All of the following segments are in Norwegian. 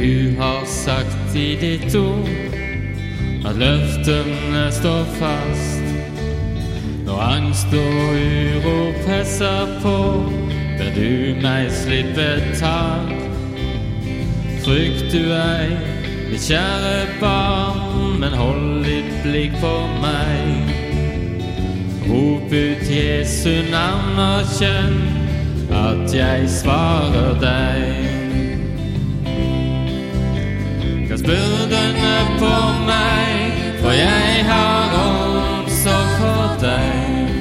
Du har sagt i ditt ord at løftene står fast. Når angst og uro presser på, ber du meg slippe tak. Frykt du ei, mitt kjære barn, men hold ditt blikk på meg. Rop ut Jesu navn og kjenn at jeg svarer deg. Kast byrdene på meg, for jeg har omsorg for deg.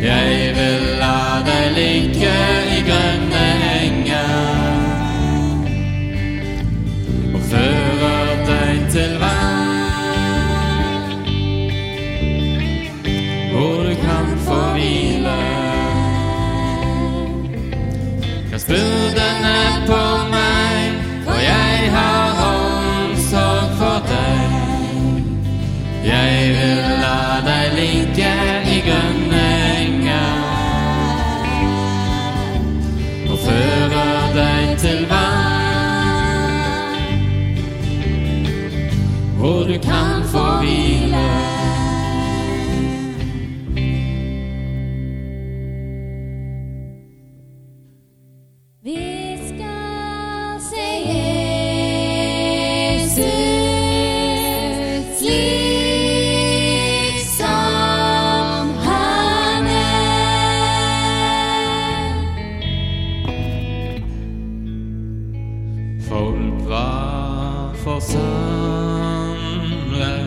Jeg vil la deg ligge i grønne enger og føre deg til vann. hvor du kan få hvile. Kast byrdene på meg, for jeg har var forsamlet for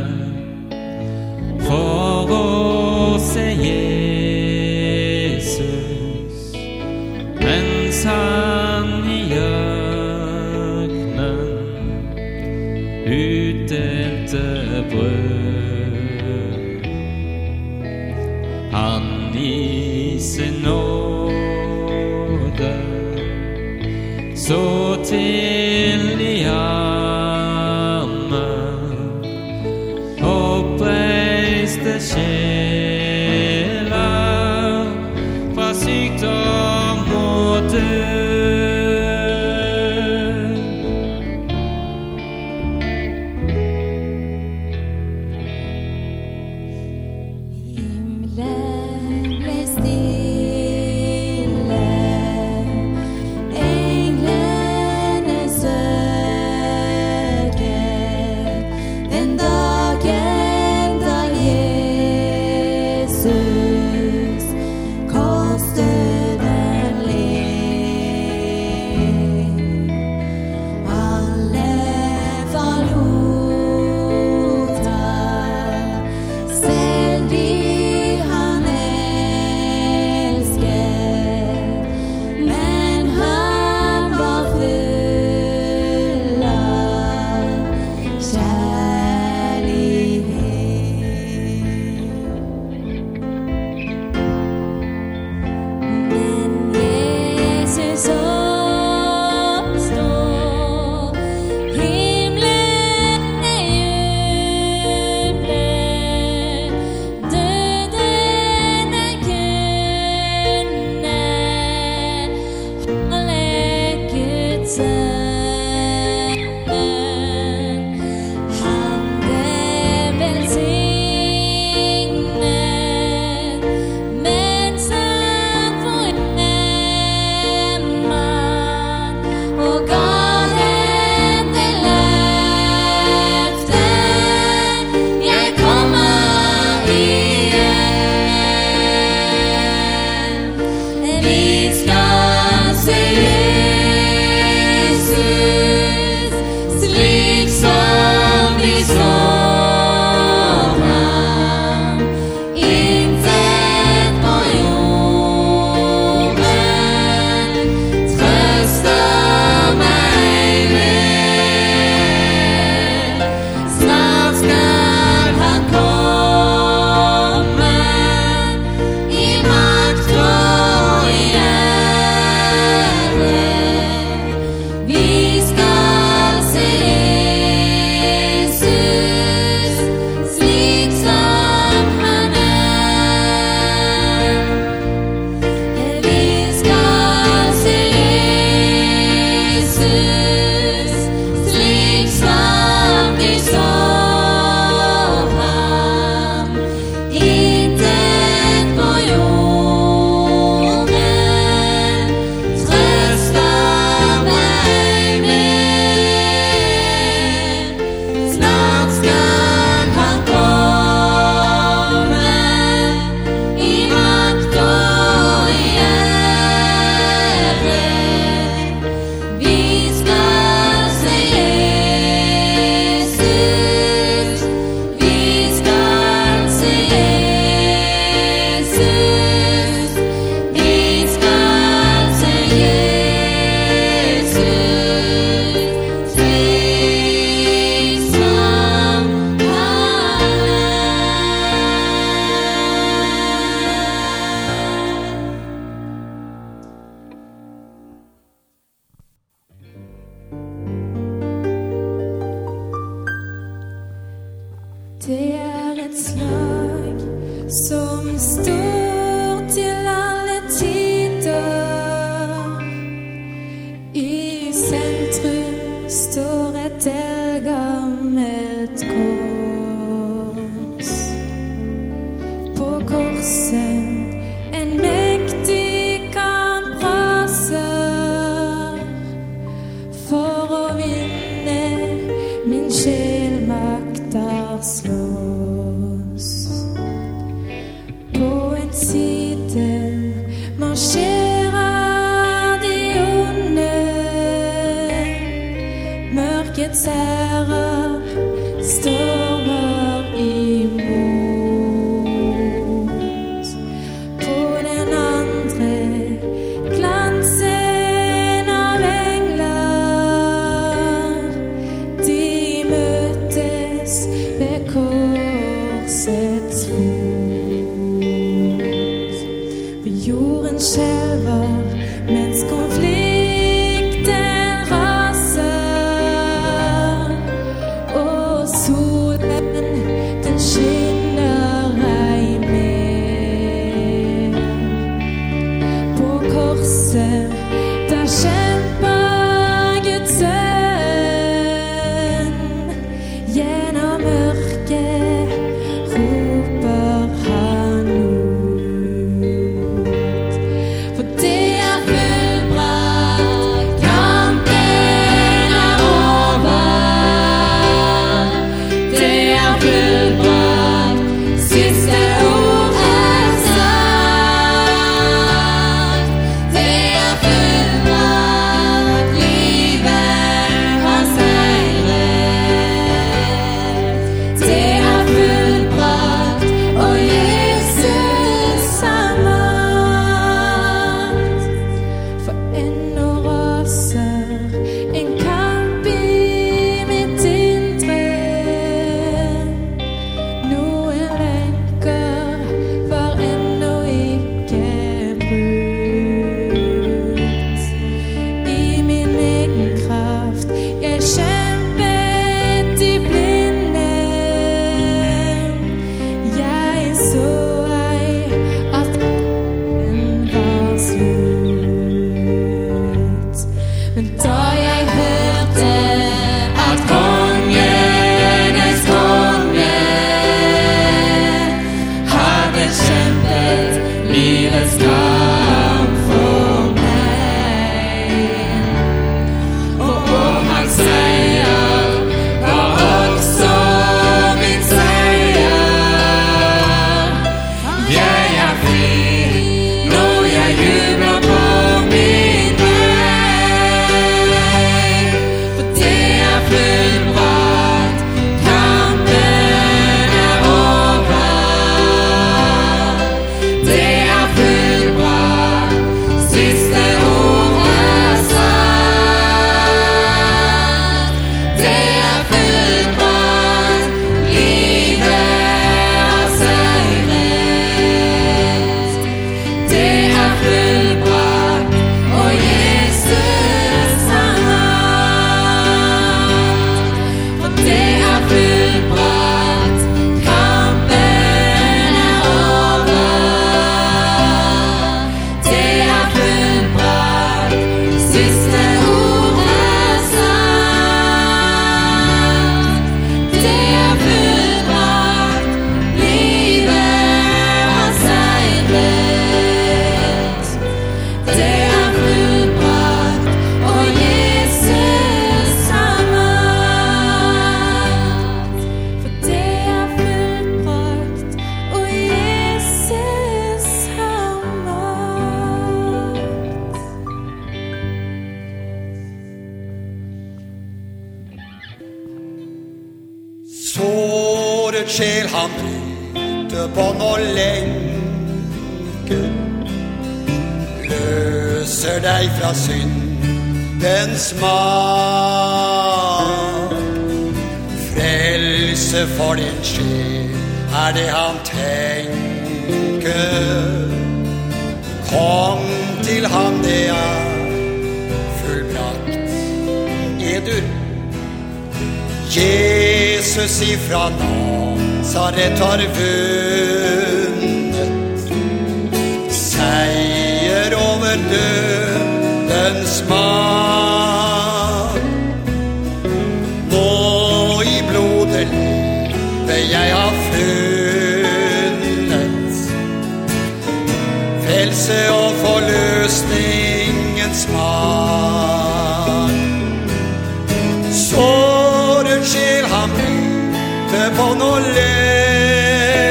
såret skjer han ute på noen lenker.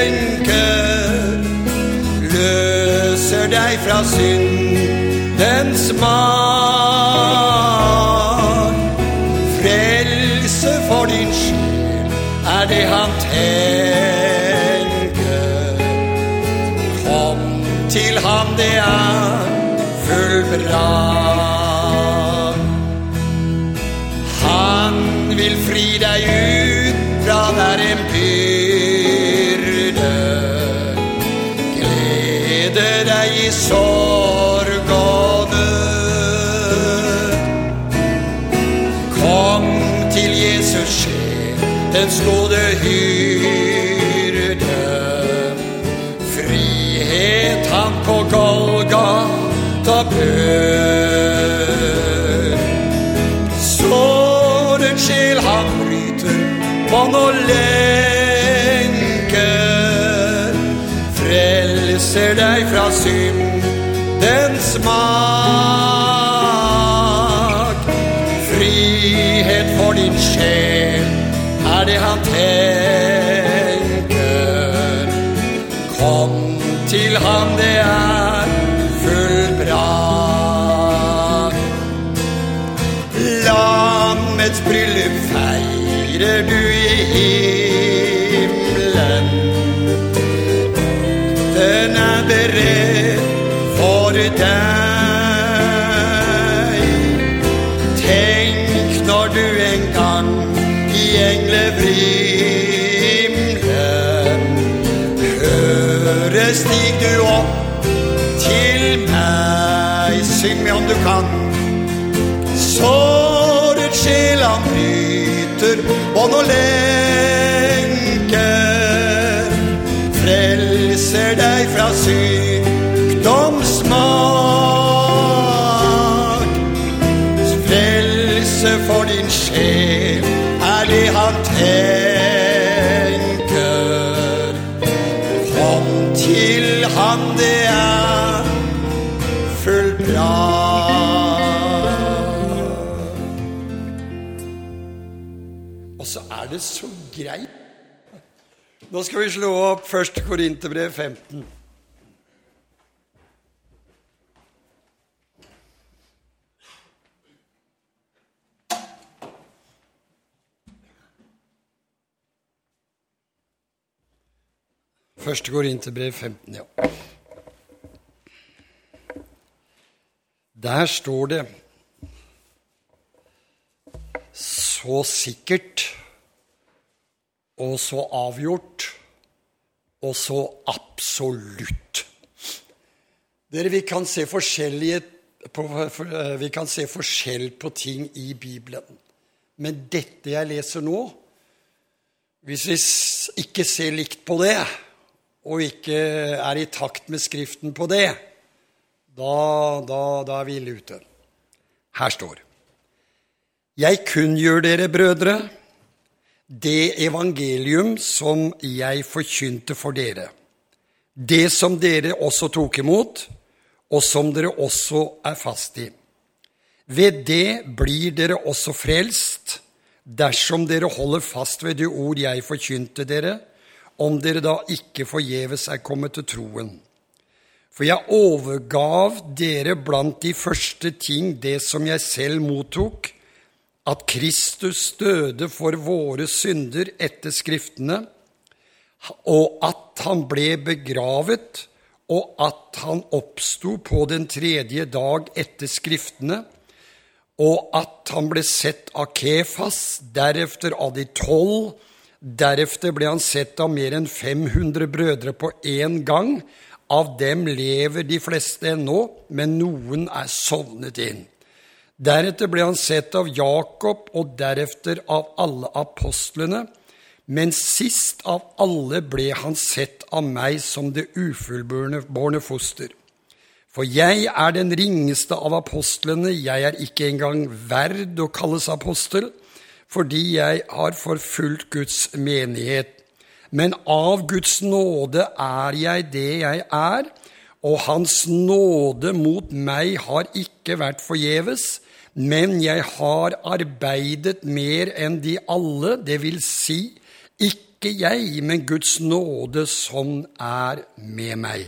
Løser deg fra syndens makt. han bryter Og nå lever det så greit. Nå skal vi slå opp 1. Korinterbrev 15. Første Korinterbrev 15, ja. Der står det så sikkert og så avgjort og så absolutt. Dere, vi kan se på, eh, vi kan se forskjell på ting i Bibelen. Men dette jeg leser nå, hvis vi ikke ser likt på det, og ikke er i takt med Skriften på det, da, da, da er vi ille ute. Her står Jeg kunngjør dere, brødre, det evangelium som jeg forkynte for dere, det som dere også tok imot, og som dere også er fast i. Ved det blir dere også frelst, dersom dere holder fast ved det ord jeg forkynte dere, om dere da ikke forgjeves er kommet til troen. For jeg overgav dere blant de første ting det som jeg selv mottok, at Kristus døde for våre synder etter Skriftene, og at han ble begravet, og at han oppsto på den tredje dag etter Skriftene, og at han ble sett av Kefas, deretter av de tolv, deretter ble han sett av mer enn 500 brødre på én gang. Av dem lever de fleste ennå, men noen er sovnet inn. Deretter ble han sett av Jakob og deretter av alle apostlene. Men sist av alle ble han sett av meg som det ufullbårne foster. For jeg er den ringeste av apostlene, jeg er ikke engang verd å kalles apostel, fordi jeg har forfulgt Guds menighet. Men av Guds nåde er jeg det jeg er, og Hans nåde mot meg har ikke vært forgjeves, men jeg har arbeidet mer enn de alle, det vil si, ikke jeg, men Guds nåde som er med meg.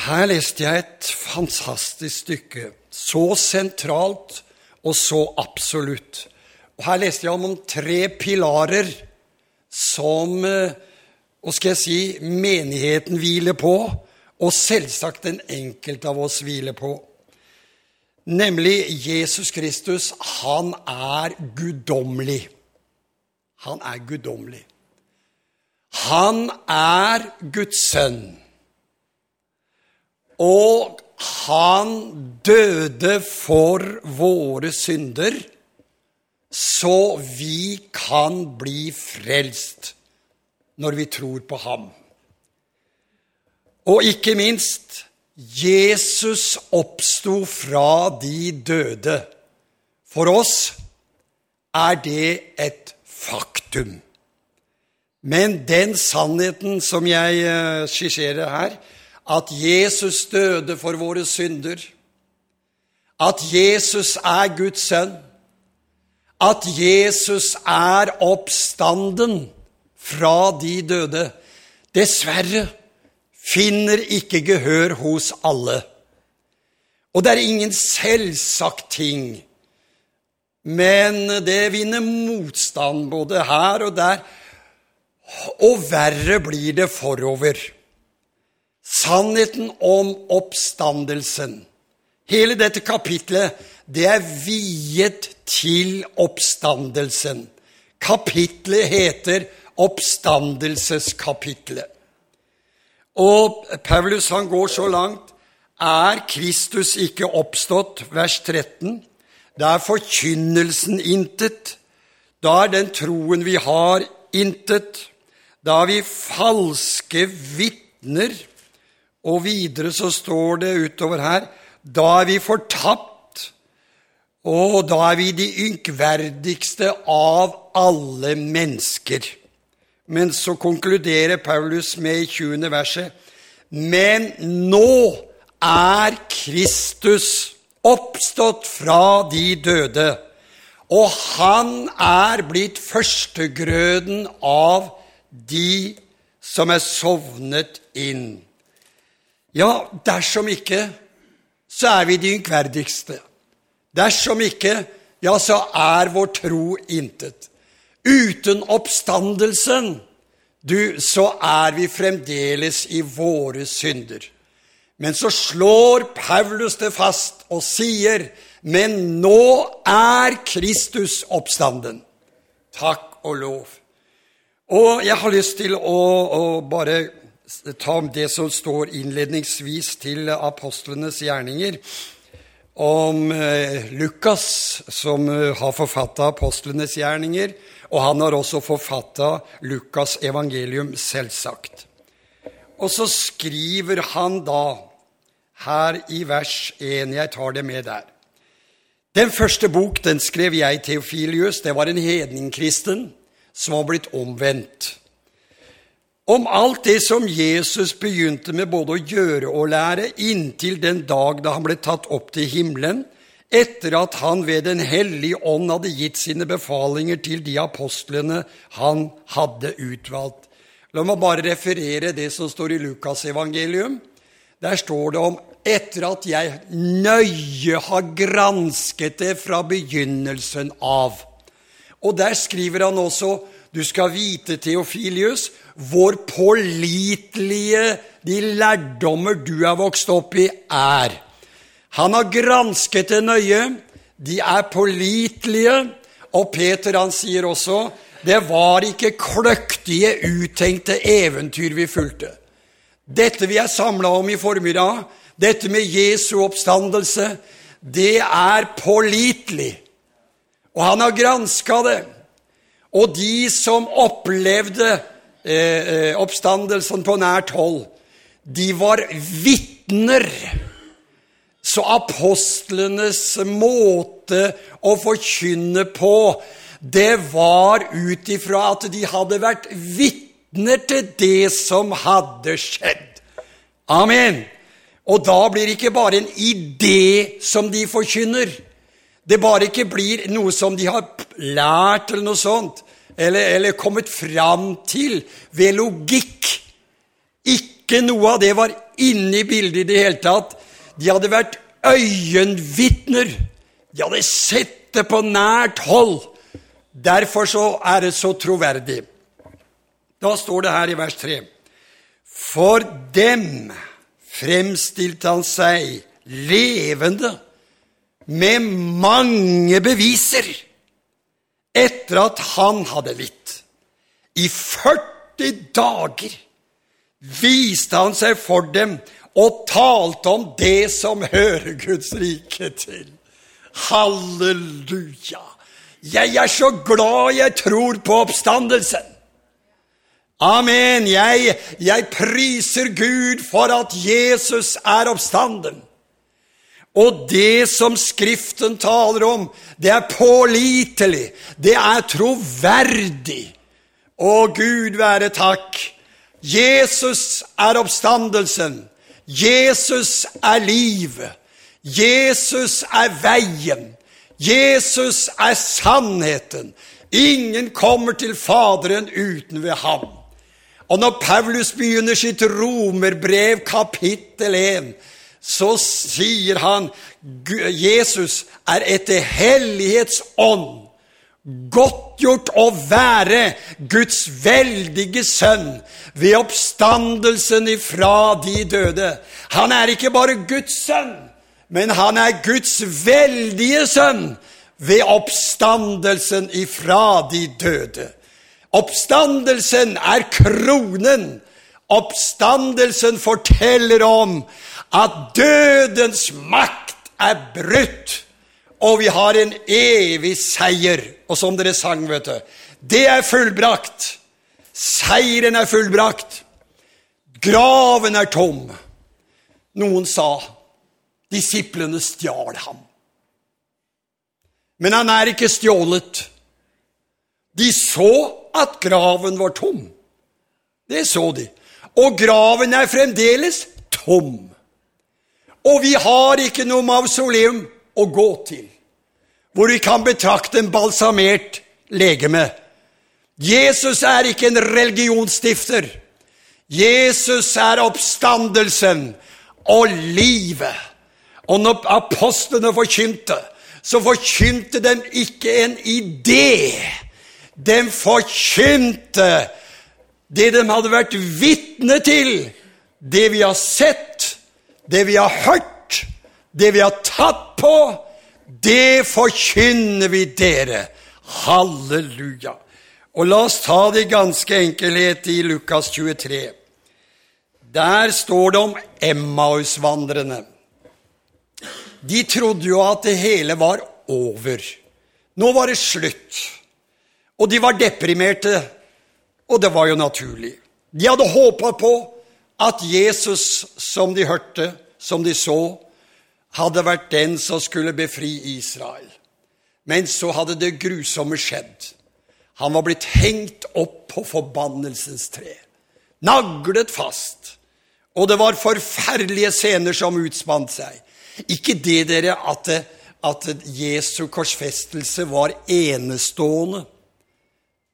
Her leste jeg et fantastisk stykke, så sentralt og så absolutt. Og Her leste jeg om tre pilarer som hva skal jeg si, menigheten hviler på, og selvsagt den enkelte av oss hviler på. Nemlig Jesus Kristus. Han er guddommelig. Han er guddommelig. Han er Guds sønn. Og han døde for våre synder, så vi kan bli frelst når vi tror på ham. Og ikke minst Jesus oppsto fra de døde. For oss er det et faktum. Men den sannheten som jeg eh, skisserer her, at Jesus døde for våre synder, at Jesus er Guds sønn, at Jesus er oppstanden fra de døde, dessverre finner ikke gehør hos alle. Og det er ingen selvsagt ting, men det vinner motstand både her og der, og verre blir det forover. Sannheten om oppstandelsen. Hele dette kapitlet, det er viet til oppstandelsen. Kapitlet heter Oppstandelseskapitlet. Og Paulus han går så langt er Kristus ikke oppstått, vers 13. Da er forkynnelsen intet. Da er den troen vi har, intet. Da er vi falske vitner. Og videre så står det utover her da er vi fortapt, og da er vi de ynkverdigste av alle mennesker. Men så konkluderer Paulus med i 20. verset Men nå er Kristus oppstått fra de døde, og han er blitt førstegrøden av de som er sovnet inn. Ja, dersom ikke, så er vi de ynkverdigste. Dersom ikke, ja, så er vår tro intet. Uten oppstandelsen, du, så er vi fremdeles i våre synder. Men så slår Paulus det fast og sier, men nå er Kristus oppstanden. Takk og lov. Og jeg har lyst til å, å bare ta om det som står innledningsvis til apostlenes gjerninger om eh, Lukas, som eh, har forfatta apostlenes gjerninger, og han har også forfatta Lukas' evangelium, selvsagt. Og så skriver han da, her i vers 1, jeg tar det med der Den første bok den skrev jeg, Theofilius. Det var en hedningkristen som var blitt omvendt om alt det som Jesus begynte med både å gjøre og lære, inntil den dag da han ble tatt opp til himmelen, etter at han ved Den hellige ånd hadde gitt sine befalinger til de apostlene han hadde utvalgt. La meg bare referere det som står i Lukasevangelium. Der står det om etter at jeg nøye har gransket det fra begynnelsen av. Og der skriver han også du skal vite, Theofilius, hvor pålitelige de lærdommer du er vokst opp i, er. Han har gransket det nøye. De er pålitelige. Og Peter han sier også det var ikke kløktige, uttenkte eventyr vi fulgte. Dette vi er samla om i formiddag, dette med Jesu oppstandelse, det er pålitelig. Og han har granska det. Og de som opplevde eh, eh, oppstandelsen på nært hold, de var vitner. Så apostlenes måte å forkynne på, det var ut ifra at de hadde vært vitner til det som hadde skjedd. Amen. Og da blir det ikke bare en idé som de forkynner. Det bare ikke blir noe som de har lært, eller noe sånt, eller, eller kommet fram til ved logikk. Ikke noe av det var inne i bildet i det hele tatt. De hadde vært øyenvitner. De hadde sett det på nært hold. Derfor så er det så troverdig. Da står det her i vers 3.: For dem fremstilte han seg levende med mange beviser etter at han hadde litt. I 40 dager viste han seg for dem og talte om det som hører Guds rike til. Halleluja! Jeg er så glad jeg tror på oppstandelsen. Amen. Jeg, jeg priser Gud for at Jesus er oppstanden. Og det som Skriften taler om, det er pålitelig, det er troverdig. Å, Gud være takk. Jesus er oppstandelsen. Jesus er livet. Jesus er veien. Jesus er sannheten. Ingen kommer til Faderen uten ved ham. Og når Paulus begynner sitt romerbrev, kapittel 1, så sier han Jesus er etter hellighetsånd godtgjort å være Guds veldige sønn ved oppstandelsen ifra de døde. Han er ikke bare Guds sønn, men han er Guds veldige sønn ved oppstandelsen ifra de døde. Oppstandelsen er kronen. Oppstandelsen forteller om at dødens makt er brutt, og vi har en evig seier. Og som dere sang, vet du, det er fullbrakt. Seieren er fullbrakt. Graven er tom. Noen sa disiplene stjal ham. Men han er ikke stjålet. De så at graven var tom. Det så de. Og graven er fremdeles tom. Og vi har ikke noe mausoleum å gå til hvor vi kan betrakte en balsamert legeme. Jesus er ikke en religionsstifter. Jesus er oppstandelsen og livet. Og når apostlene forkynte, så forkynte de ikke en idé. De forkynte det de hadde vært vitne til, det vi har sett, det vi har hørt, det vi har tatt på, det forkynner vi dere. Halleluja. Og la oss ta det i ganske enkelhet i Lukas 23. Der står det om Emmausvandrerne. De trodde jo at det hele var over. Nå var det slutt. Og de var deprimerte, og det var jo naturlig. De hadde håpa på at Jesus, som de hørte, som de så, hadde vært den som skulle befri Israel. Men så hadde det grusomme skjedd. Han var blitt hengt opp på forbannelsens tre. Naglet fast. Og det var forferdelige scener som utspant seg. Ikke det, dere, at, at Jesu korsfestelse var enestående.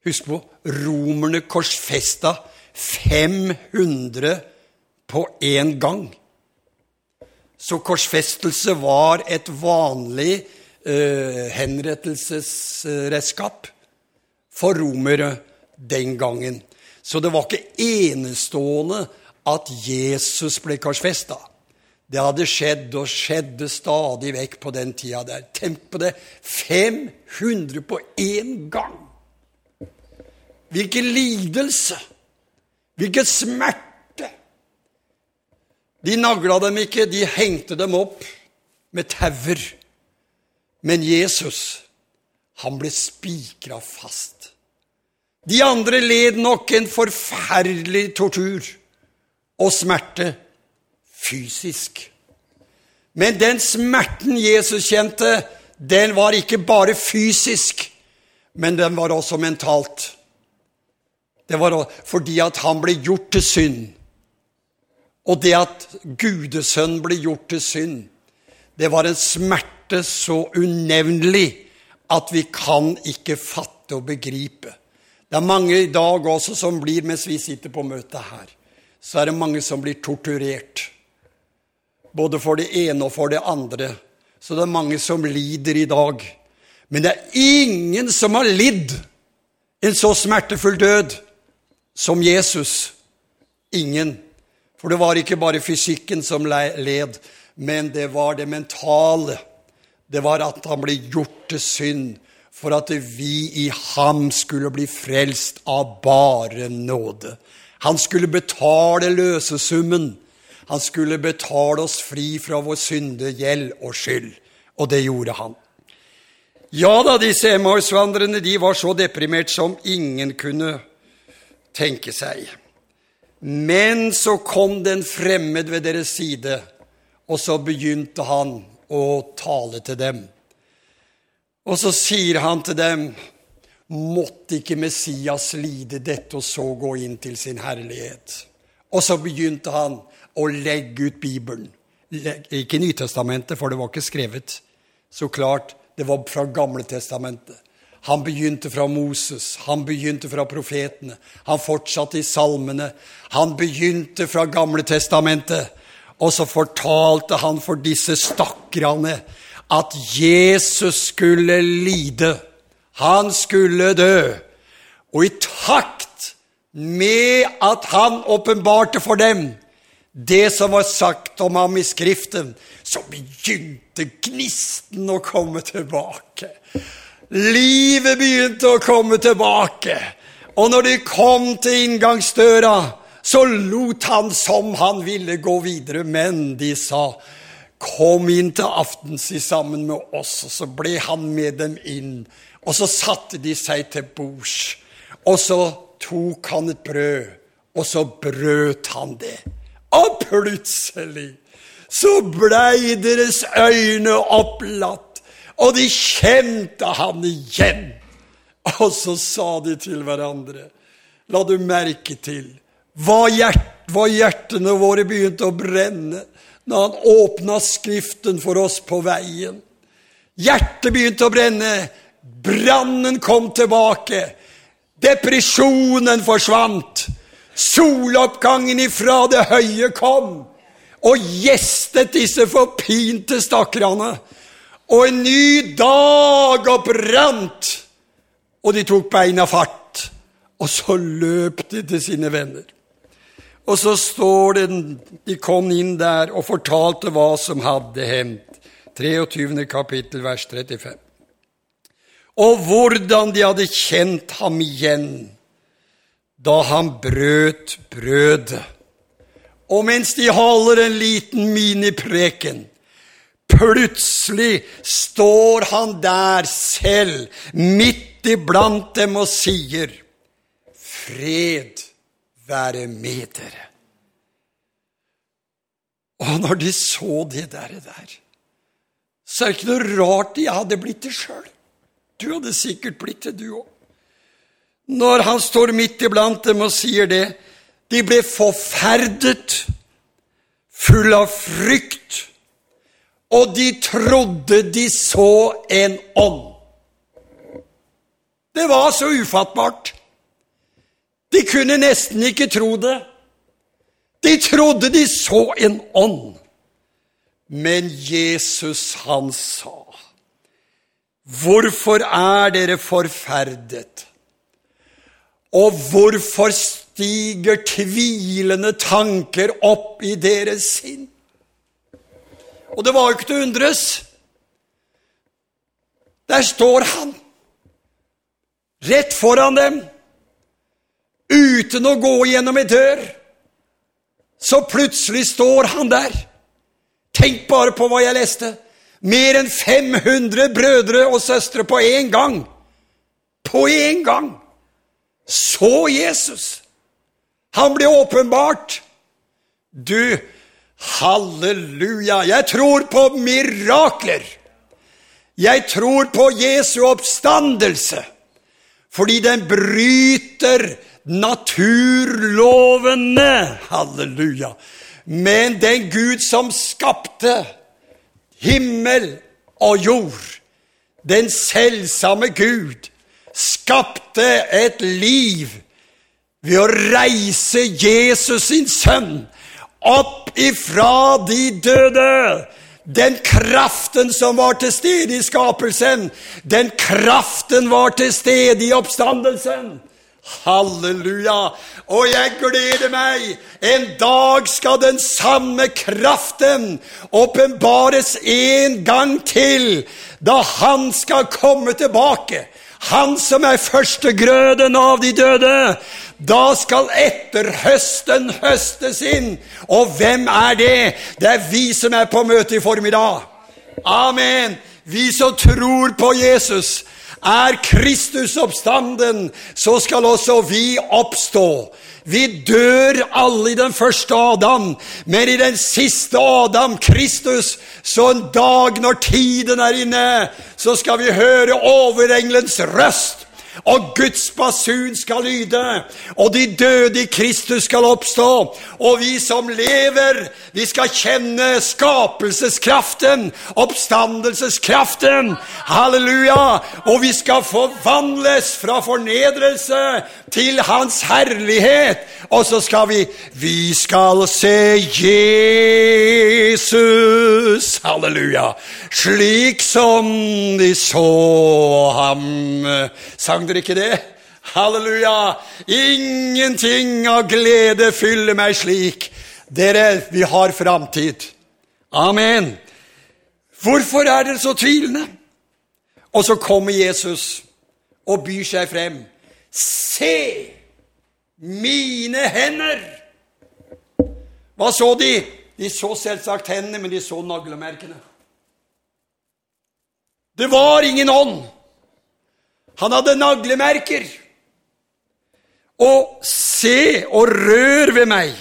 Husk på, romerne korsfesta 500 på én gang. Så korsfestelse var et vanlig eh, henrettelsesredskap for romere den gangen. Så det var ikke enestående at Jesus ble korsfesta. Det hadde skjedd og skjedde stadig vekk på den tida der. Tenk på det! 500 på én gang! Hvilken lidelse! Hvilken smerte! De nagla dem ikke, de hengte dem opp med tauer. Men Jesus, han ble spikra fast. De andre led nok en forferdelig tortur og smerte fysisk. Men den smerten Jesus kjente, den var ikke bare fysisk, men den var også mentalt. Det var fordi at han ble gjort til synd. Og det at gudesønnen ble gjort til synd, det var en smerte så unevnelig at vi kan ikke fatte og begripe. Det er mange i dag også som blir, mens vi sitter på møtet her, så er det mange som blir torturert. Både for det ene og for det andre. Så det er mange som lider i dag. Men det er ingen som har lidd en så smertefull død som Jesus. Ingen. For det var ikke bare fysikken som led, men det var det mentale. Det var at han ble gjort til synd for at vi i ham skulle bli frelst av bare nåde. Han skulle betale løsesummen. Han skulle betale oss fri fra vår syndegjeld og skyld. Og det gjorde han. Ja da, disse Emmaus-vandrerne de var så deprimert som ingen kunne tenke seg. Men så kom det en fremmed ved deres side, og så begynte han å tale til dem. Og så sier han til dem, måtte ikke Messias lide dette og så gå inn til sin herlighet? Og så begynte han å legge ut Bibelen. Ikke Nytestamentet, for det var ikke skrevet. Så klart, det var fra Gamle testamentet. Han begynte fra Moses, han begynte fra profetene, han fortsatte i salmene. Han begynte fra Gamle testamentet, og så fortalte han for disse stakkarene at Jesus skulle lide. Han skulle dø. Og i takt med at han åpenbarte for dem det som var sagt om ham i Skriften, så begynte gnisten å komme tilbake. Livet begynte å komme tilbake. Og når de kom til inngangsdøra, så lot han som han ville gå videre, men de sa, kom inn til aftenstid sammen med oss, og så ble han med dem inn. Og så satte de seg til bords, og så tok han et brød, og så brøt han det. Og plutselig så blei deres øyne opplatt, og de kjente han igjen. Og så sa de til hverandre, la du merke til hva, hjert, hva hjertene våre begynte å brenne når han åpna Skriften for oss på veien. Hjertet begynte å brenne, brannen kom tilbake, depresjonen forsvant, soloppgangen ifra det høye kom og gjestet disse forpinte stakkarene. Og en ny dag opprant, og de tok beina fart, og så løp de til sine venner. Og så står det de kom inn der og fortalte hva som hadde hendt. 23. kapittel, vers 35. Og hvordan de hadde kjent ham igjen da han brøt brødet. Og mens de holder en liten minipreken, plutselig står han der selv, midt iblant dem, og sier, Fred være med dere. Og når de så det der, så er det ikke noe rart de hadde blitt det sjøl. Du hadde sikkert blitt det, du òg. Når han står midt iblant dem og sier det, de ble forferdet, full av frykt, og de trodde de så en ånd. Det var så ufattbart. De kunne nesten ikke tro det. De trodde de så en ånd. Men Jesus, han sa, Hvorfor er dere forferdet? Og hvorfor stiger tvilende tanker opp i deres sinn? Og det var jo ikke til å undres. Der står han, rett foran dem, uten å gå gjennom ei dør. Så plutselig står han der. Tenk bare på hva jeg leste. Mer enn 500 brødre og søstre på én gang. På én gang! Så Jesus. Han ble åpenbart. Du, halleluja, jeg tror på mirakler. Jeg tror på Jesu oppstandelse, fordi den bryter naturlovene. Halleluja. Men den Gud som skapte himmel og jord, den selvsamme Gud, skapte et liv ved å reise Jesus sin sønn opp ifra de døde. Den kraften som var til stede i skapelsen, den kraften var til stede i oppstandelsen. Halleluja! Og jeg gleder meg. En dag skal den samme kraften åpenbares en gang til, da Han skal komme tilbake. Han som er førstegrøden av de døde. Da skal etterhøsten høstes inn. Og hvem er det? Det er vi som er på møte i formiddag. Amen. Vi som tror på Jesus. Er Kristus oppstanden, så skal også vi oppstå. Vi dør alle i den første Adam, men i den siste Adam, Kristus, så en dag når tiden er inne, så skal vi høre overengelens røst og Guds basun skal lyde, og de døde i Kristus skal oppstå. Og vi som lever, vi skal kjenne skapelseskraften, oppstandelseskraften. Halleluja! Og vi skal forvandles fra fornedrelse til Hans herlighet. Og så skal vi Vi skal se Jesus, halleluja, slik som de så ham. Sang dere ikke det? Halleluja! Ingenting av glede fyller meg slik. Dere, vi har framtid. Amen. Hvorfor er dere så tvilende? Og så kommer Jesus og byr seg frem. Se mine hender! Hva så de? De så selvsagt hendene, men de så naglemerkene. Det var ingen ånd. Han hadde naglemerker. Og se og rør ved meg,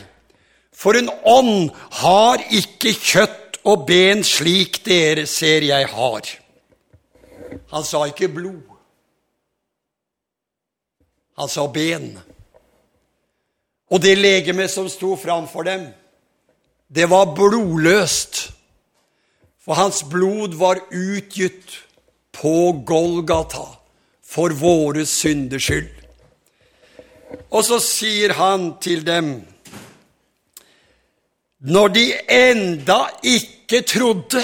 for en ånd har ikke kjøtt og ben slik dere ser jeg har. Han sa ikke blod. Han sa ben. Og det legemet som sto framfor dem, det var blodløst. For hans blod var utgitt på Golgata for våre synders skyld. Og så sier han til dem Når de enda ikke trodde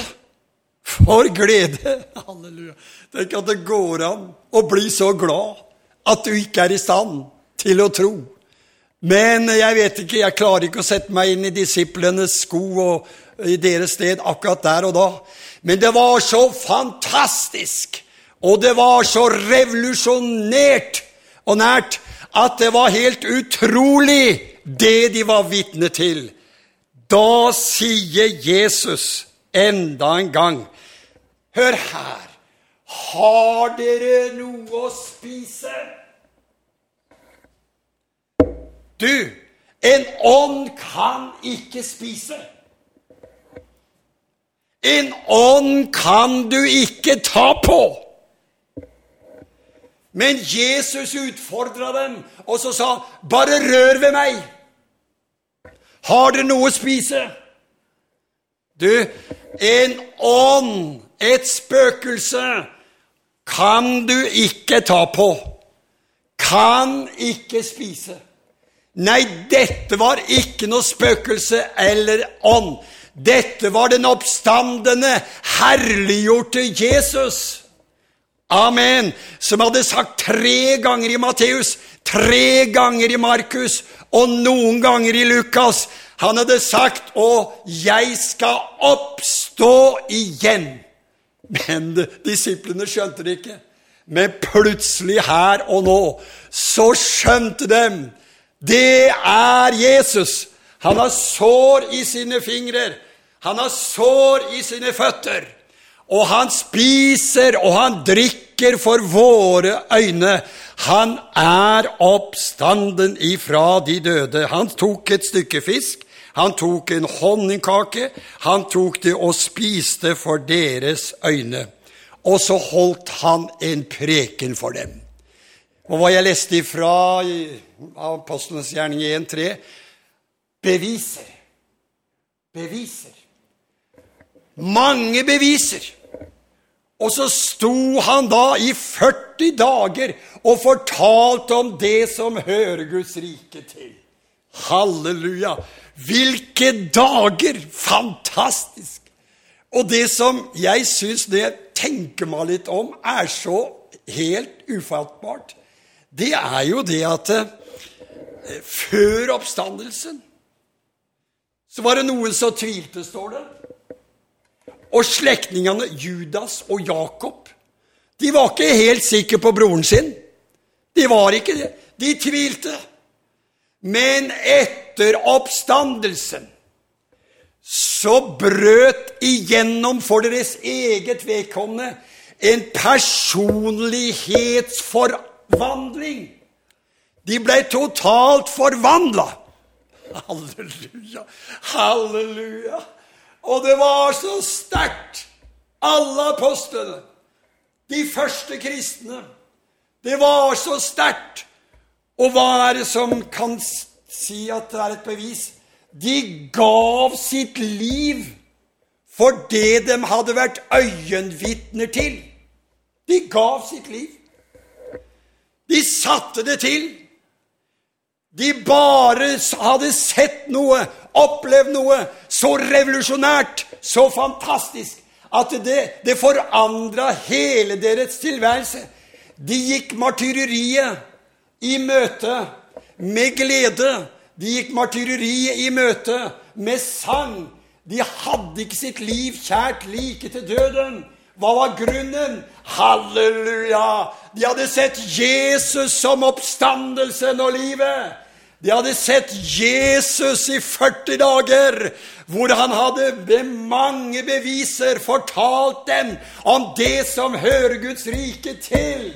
For glede! Halleluja. Tenk at det går an å bli så glad at du ikke er i stand til å tro. Men jeg vet ikke, jeg klarer ikke å sette meg inn i disiplenes sko og i deres sted akkurat der og da. Men det var så fantastisk, og det var så revolusjonert og nært, at det var helt utrolig, det de var vitne til. Da sier Jesus enda en gang Hør her. Har dere noe å spise? Du, en ånd kan ikke spise. En ånd kan du ikke ta på. Men Jesus utfordra dem, og så sa han, 'Bare rør ved meg'. Har dere noe å spise? Du, en ånd, et spøkelse, kan du ikke ta på. Kan ikke spise. Nei, dette var ikke noe spøkelse eller ånd. Dette var den oppstandende, herliggjorte Jesus. Amen. Som hadde sagt tre ganger i Matteus, tre ganger i Markus og noen ganger i Lukas. Han hadde sagt 'Og jeg skal oppstå igjen'. Men disiplene skjønte det ikke. Men plutselig, her og nå, så skjønte dem det er Jesus. Han har sår i sine fingrer. Han har sår i sine føtter. Og han spiser og han drikker for våre øyne. Han er oppstanden ifra de døde. Han tok et stykke fisk, han tok en honningkake, han tok det og spiste for deres øyne. Og så holdt han en preken for dem. Og hva jeg leste ifra Apostlenes gjerning 1.3 beviser. Beviser. Mange beviser. Og så sto han da i 40 dager og fortalte om det som hører Guds rike til. Halleluja! Hvilke dager! Fantastisk! Og det som jeg syns det tenker meg litt om, er så helt ufattbart det er jo det at eh, før oppstandelsen så var det noen som tvilte, står det. Og slektningene Judas og Jakob de var ikke helt sikre på broren sin. De var ikke det. De tvilte. Men etter oppstandelsen så brøt igjennom for deres eget vedkommende en personlighetsforvandling. De ble totalt forvandla. Halleluja, halleluja. Og det var så sterkt. Alle apostlene, de første kristne. Det var så sterkt. Og hva er det som kan si at det er et bevis? De gav sitt liv for det de hadde vært øyenvitner til. De gav sitt liv. De satte det til. De bare hadde sett noe, opplevd noe så revolusjonært, så fantastisk, at det, det forandra hele deres tilværelse. De gikk martyreriet i møte med glede. De gikk martyreriet i møte med sang. De hadde ikke sitt liv kjært like til døden. Hva var grunnen? Halleluja! De hadde sett Jesus som oppstandelsen og livet. De hadde sett Jesus i 40 dager, hvor han hadde ved mange beviser fortalt dem om det som hører Guds rike til.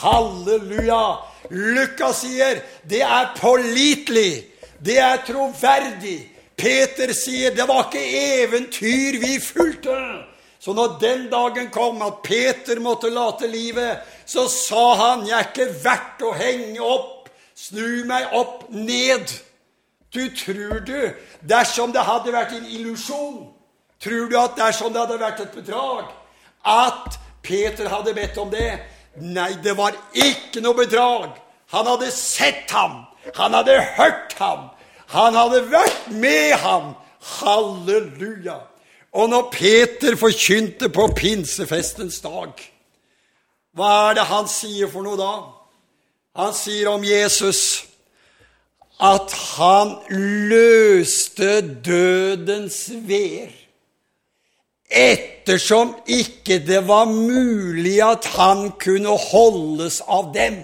Halleluja! Lukas sier det er pålitelig, det er troverdig. Peter sier det var ikke eventyr vi fulgte. Så når den dagen kom at Peter måtte late livet, så sa han, 'Jeg er ikke verdt å henge opp. Snu meg opp ned.' Du tror du, dersom det hadde vært en illusjon, tror du at dersom det hadde vært et bedrag, at Peter hadde bedt om det? Nei, det var ikke noe bedrag. Han hadde sett ham. Han hadde hørt ham. Han hadde vært med ham. Halleluja. Og når Peter forkynte på pinsefestens dag, hva er det han sier for noe da? Han sier om Jesus at han løste dødens veer ettersom ikke det var mulig at han kunne holdes av dem.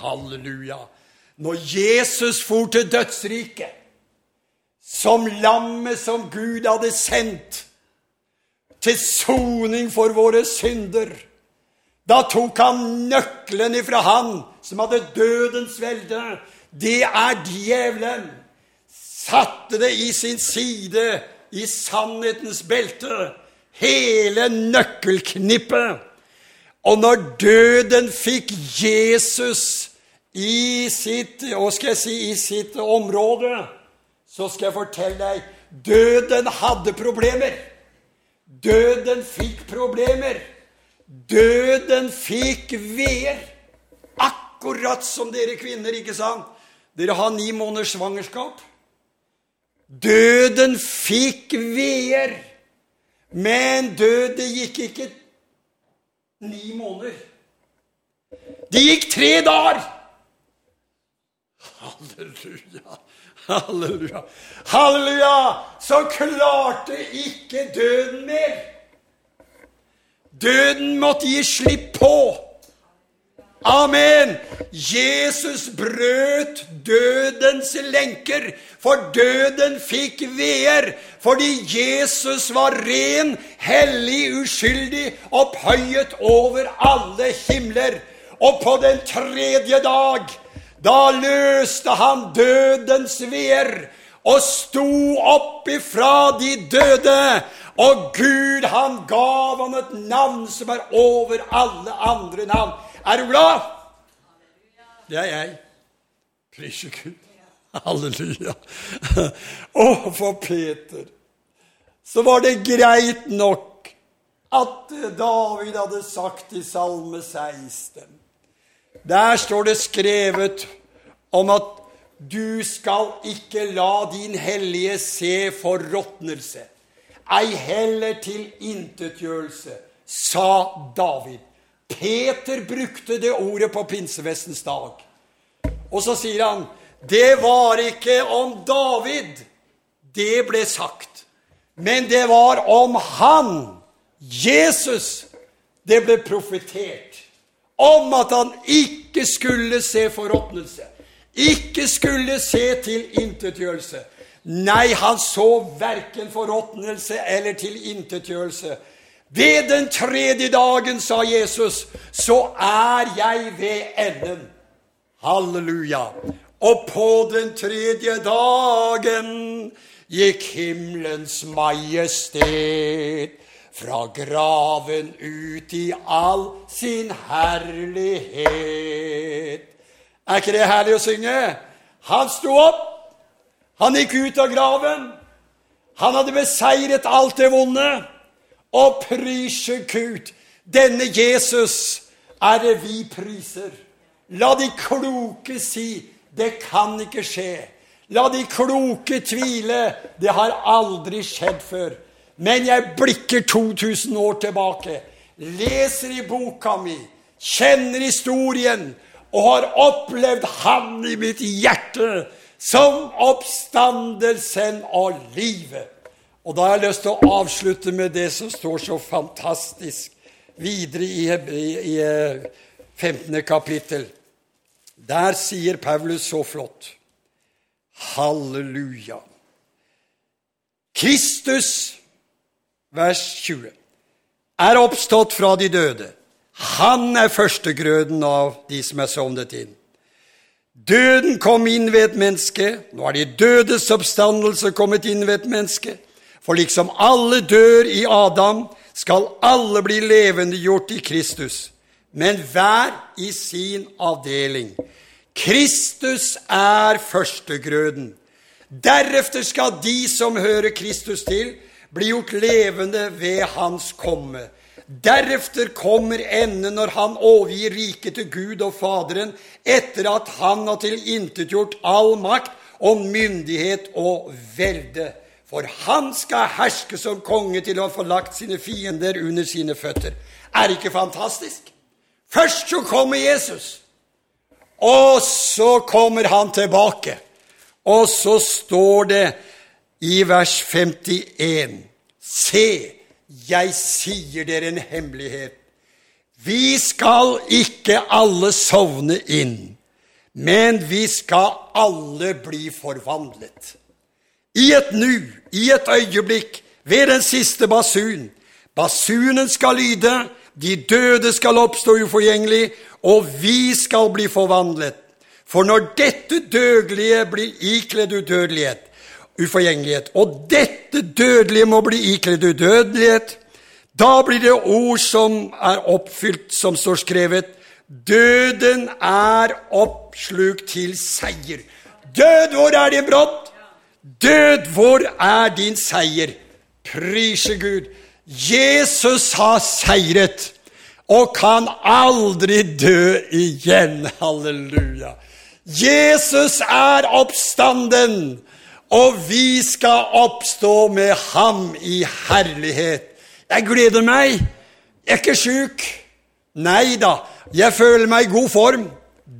Halleluja. Når Jesus for til dødsriket, som lammet som Gud hadde sendt til soning for våre synder. Da tok han nøkkelen ifra han som hadde dødens velde. Det er djevelen. Satte det i sin side, i sannhetens belte. Hele nøkkelknippet. Og når døden fikk Jesus i sitt, hva skal jeg si, i sitt område så skal jeg fortelle deg døden hadde problemer. Døden fikk problemer. Døden fikk veer. Akkurat som dere kvinner, ikke sant? Dere har ni måneders svangerskap. Døden fikk veer. Men døde gikk ikke ni måneder. Det gikk tre dager. Halleluja. Halleluja. Halleluja! Så klarte ikke døden mer. Døden måtte gi slipp på. Amen! Jesus brøt dødens lenker, for døden fikk veer. Fordi Jesus var ren, hellig, uskyldig, opphøyet over alle himler. Og på den tredje dag da løste han dødens veer og sto opp ifra de døde. Og Gud, han gav ham et navn som er over alle andre navn. Er du glad? Det er jeg. Prise Gud. Halleluja. Og for Peter så var det greit nok at David hadde sagt i Salme 16 der står det skrevet om at du skal ikke la din hellige se forråtnelse, ei heller tilintetgjørelse, sa David. Peter brukte det ordet på pinsevestens dag. Og så sier han det var ikke om David det ble sagt, men det var om han, Jesus, det ble profetert. Om at han ikke skulle se forråtnelse, ikke skulle se tilintetgjørelse. Nei, han så verken forråtnelse eller tilintetgjørelse. Ved den tredje dagen, sa Jesus, så er jeg ved enden. Halleluja. Og på den tredje dagen gikk himmelens majestet fra graven ut i all sin herlighet. Er ikke det herlig å synge? Han sto opp, han gikk ut av graven. Han hadde beseiret alt det vonde. Og prise Gud, denne Jesus er det vi priser. La de kloke si det kan ikke skje. La de kloke tvile. Det har aldri skjedd før. Men jeg blikker 2000 år tilbake, leser i boka mi, kjenner historien og har opplevd Han i mitt hjerte som oppstandelsen og livet. Og da har jeg lyst til å avslutte med det som står så fantastisk videre i, i, i 15. kapittel. Der sier Paulus så flott Halleluja. Kristus, vers 20, er oppstått fra de døde. Han er førstegrøden av de som er sovnet inn. Døden kom inn ved et menneske. Nå er de dødes oppstandelse kommet inn ved et menneske. For liksom alle dør i Adam, skal alle bli levendegjort i Kristus, men hver i sin avdeling. Kristus er førstegrøden. Deretter skal de som hører Kristus til, bli gjort levende ved Hans komme. Deretter kommer enden når han overgir riket til Gud og Faderen, etter at han har tilintetgjort all makt og myndighet og velde. For han skal herske som konge til å få lagt sine fiender under sine føtter. Er det ikke fantastisk? Først så kommer Jesus, og så kommer han tilbake. Og så står det i vers 51.: Se, jeg sier dere en hemmelighet. Vi skal ikke alle sovne inn, men vi skal alle bli forvandlet. I et nu, i et øyeblikk, ved den siste basun. Basunen skal lyde, de døde skal oppstå uforgjengelig, og vi skal bli forvandlet. For når dette dødelige blir ikledd udødelighet, uforgjengelighet. Og dette dødelige må bli ikledd udødelighet. Da blir det ord som er oppfylt, som står skrevet. Døden er oppslukt til seier. Død, hvor er din brodd? Død, hvor er din seier? Prise Gud. Jesus har seiret og kan aldri dø igjen. Halleluja. Jesus er oppstanden og vi skal oppstå med ham i herlighet. Jeg gleder meg. Jeg er ikke sjuk. Nei da, jeg føler meg i god form.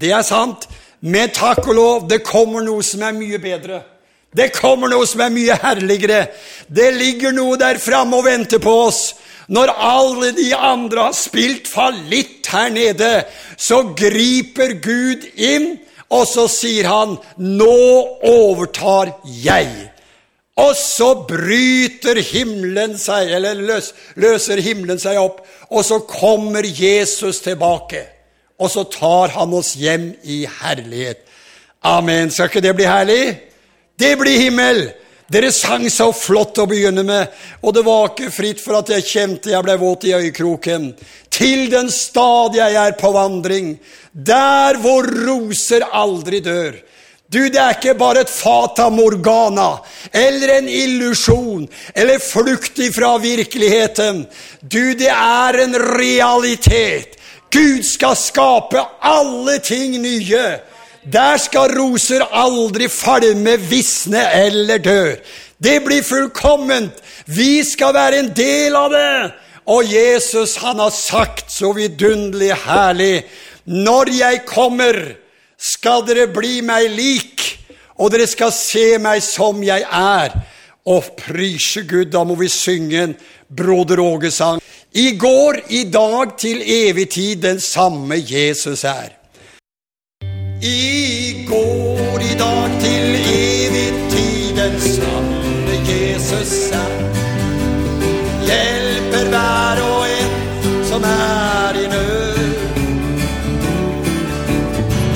Det er sant. Men takk og lov, det kommer noe som er mye bedre. Det kommer noe som er mye herligere. Det ligger noe der framme og venter på oss. Når alle de andre har spilt fallitt her nede, så griper Gud inn og så sier han, 'Nå overtar jeg'. Og så bryter himmelen seg, eller løs, løser himmelen seg opp, og så kommer Jesus tilbake. Og så tar han oss hjem i herlighet. Amen. Skal ikke det bli herlig? Det blir himmel. Dere sang så flott å begynne med, og det var ikke fritt for at jeg kjente jeg ble våt i øyekroken. Til den stad jeg er på vandring, der hvor roser aldri dør. Du, det er ikke bare et fata morgana eller en illusjon eller flukt ifra virkeligheten. Du, det er en realitet. Gud skal skape alle ting nye. Der skal roser aldri falme, visne eller dø. Det blir fullkomment. Vi skal være en del av det. Og Jesus, han har sagt så vidunderlig herlig Når jeg kommer, skal dere bli meg lik, og dere skal se meg som jeg er. Og prise Gud, da må vi synge en Broder Åge-sang. I går, i dag, til evig tid, den samme Jesus er. I går, i dag, til evig tidens navn Jesus er. Hjelper hver og en som er i nød.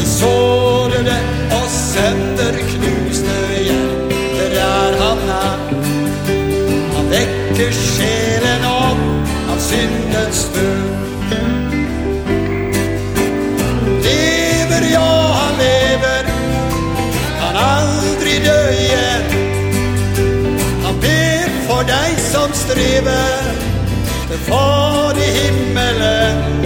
I sårede og sønderknuste hjerter er han nær. Han vekker sjelen opp av syndens død. Som til Far i himmelen.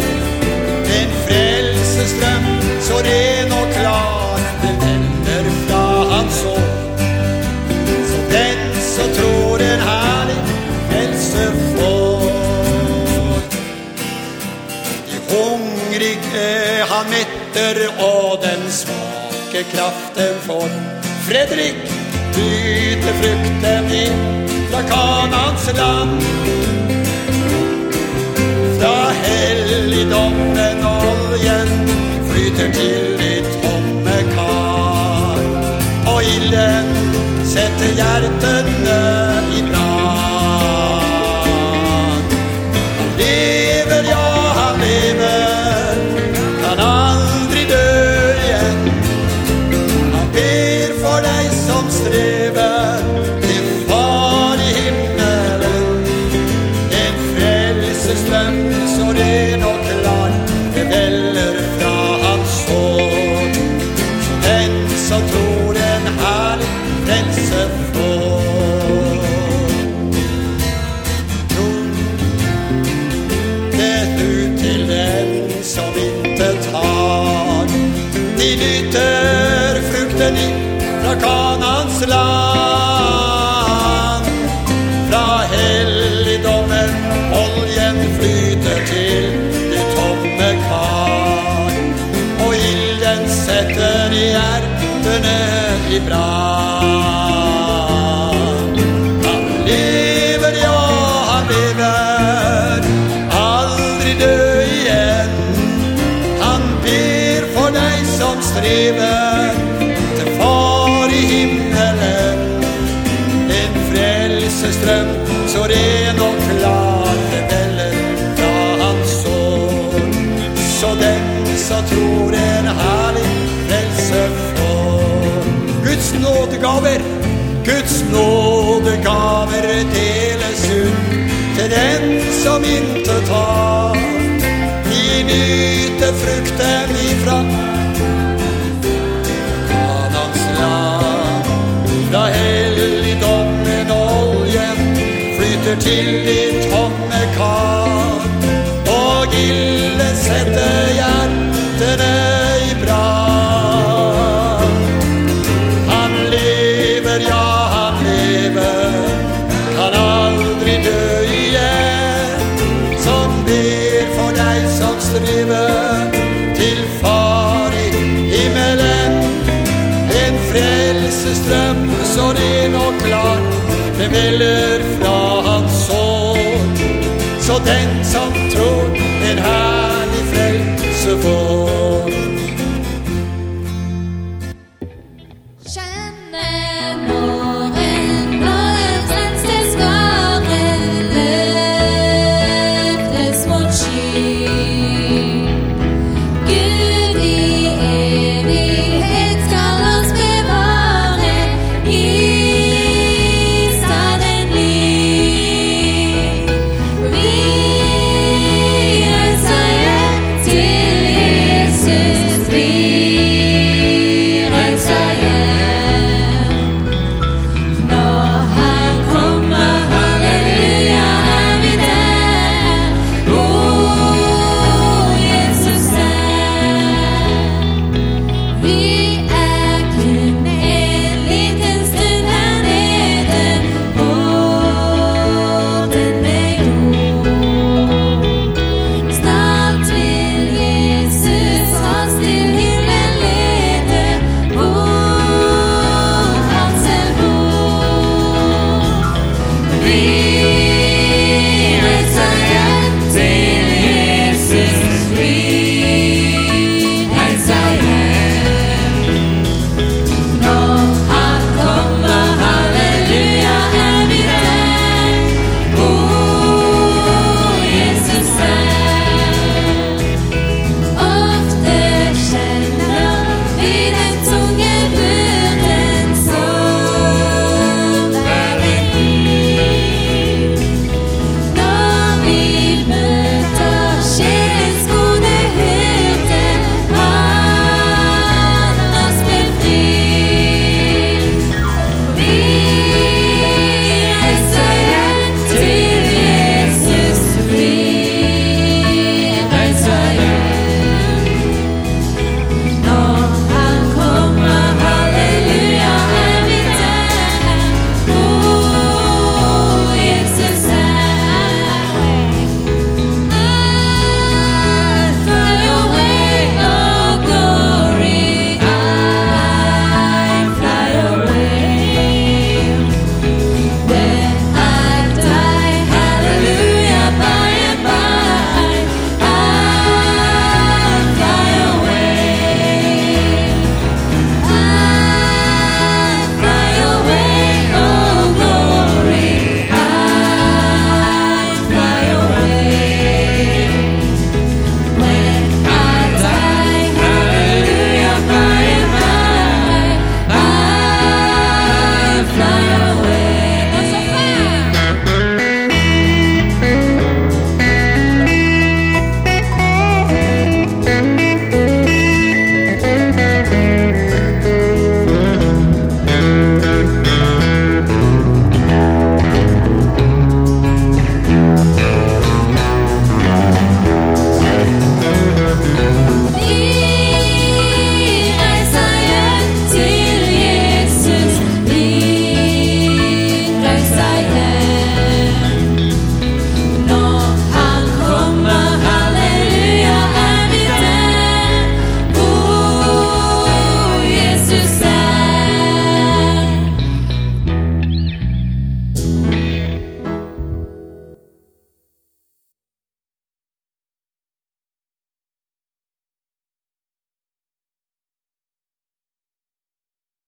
En frelsestrøm så ren og klar, det vender fra hans år. Så den som tror en herlig helse får. De hungrige han metter, og den svake kraften får. Fredrik byter frukten inn fra Kanans land. Fra helligdommen oljen flyter til ditt tomme kar. Og ilden setter hjertene frelsestrøm så ren og klar, det veller i brann. Han lever, ja, han lever, aldri dø igjen. Han ber for deg som strever, som intet har. Vi nyter frukten ifra Kanans land. Da helligdommen oljen flyter til de tomme kar. Og ilden setter hjertene veller fra hans sår. Så den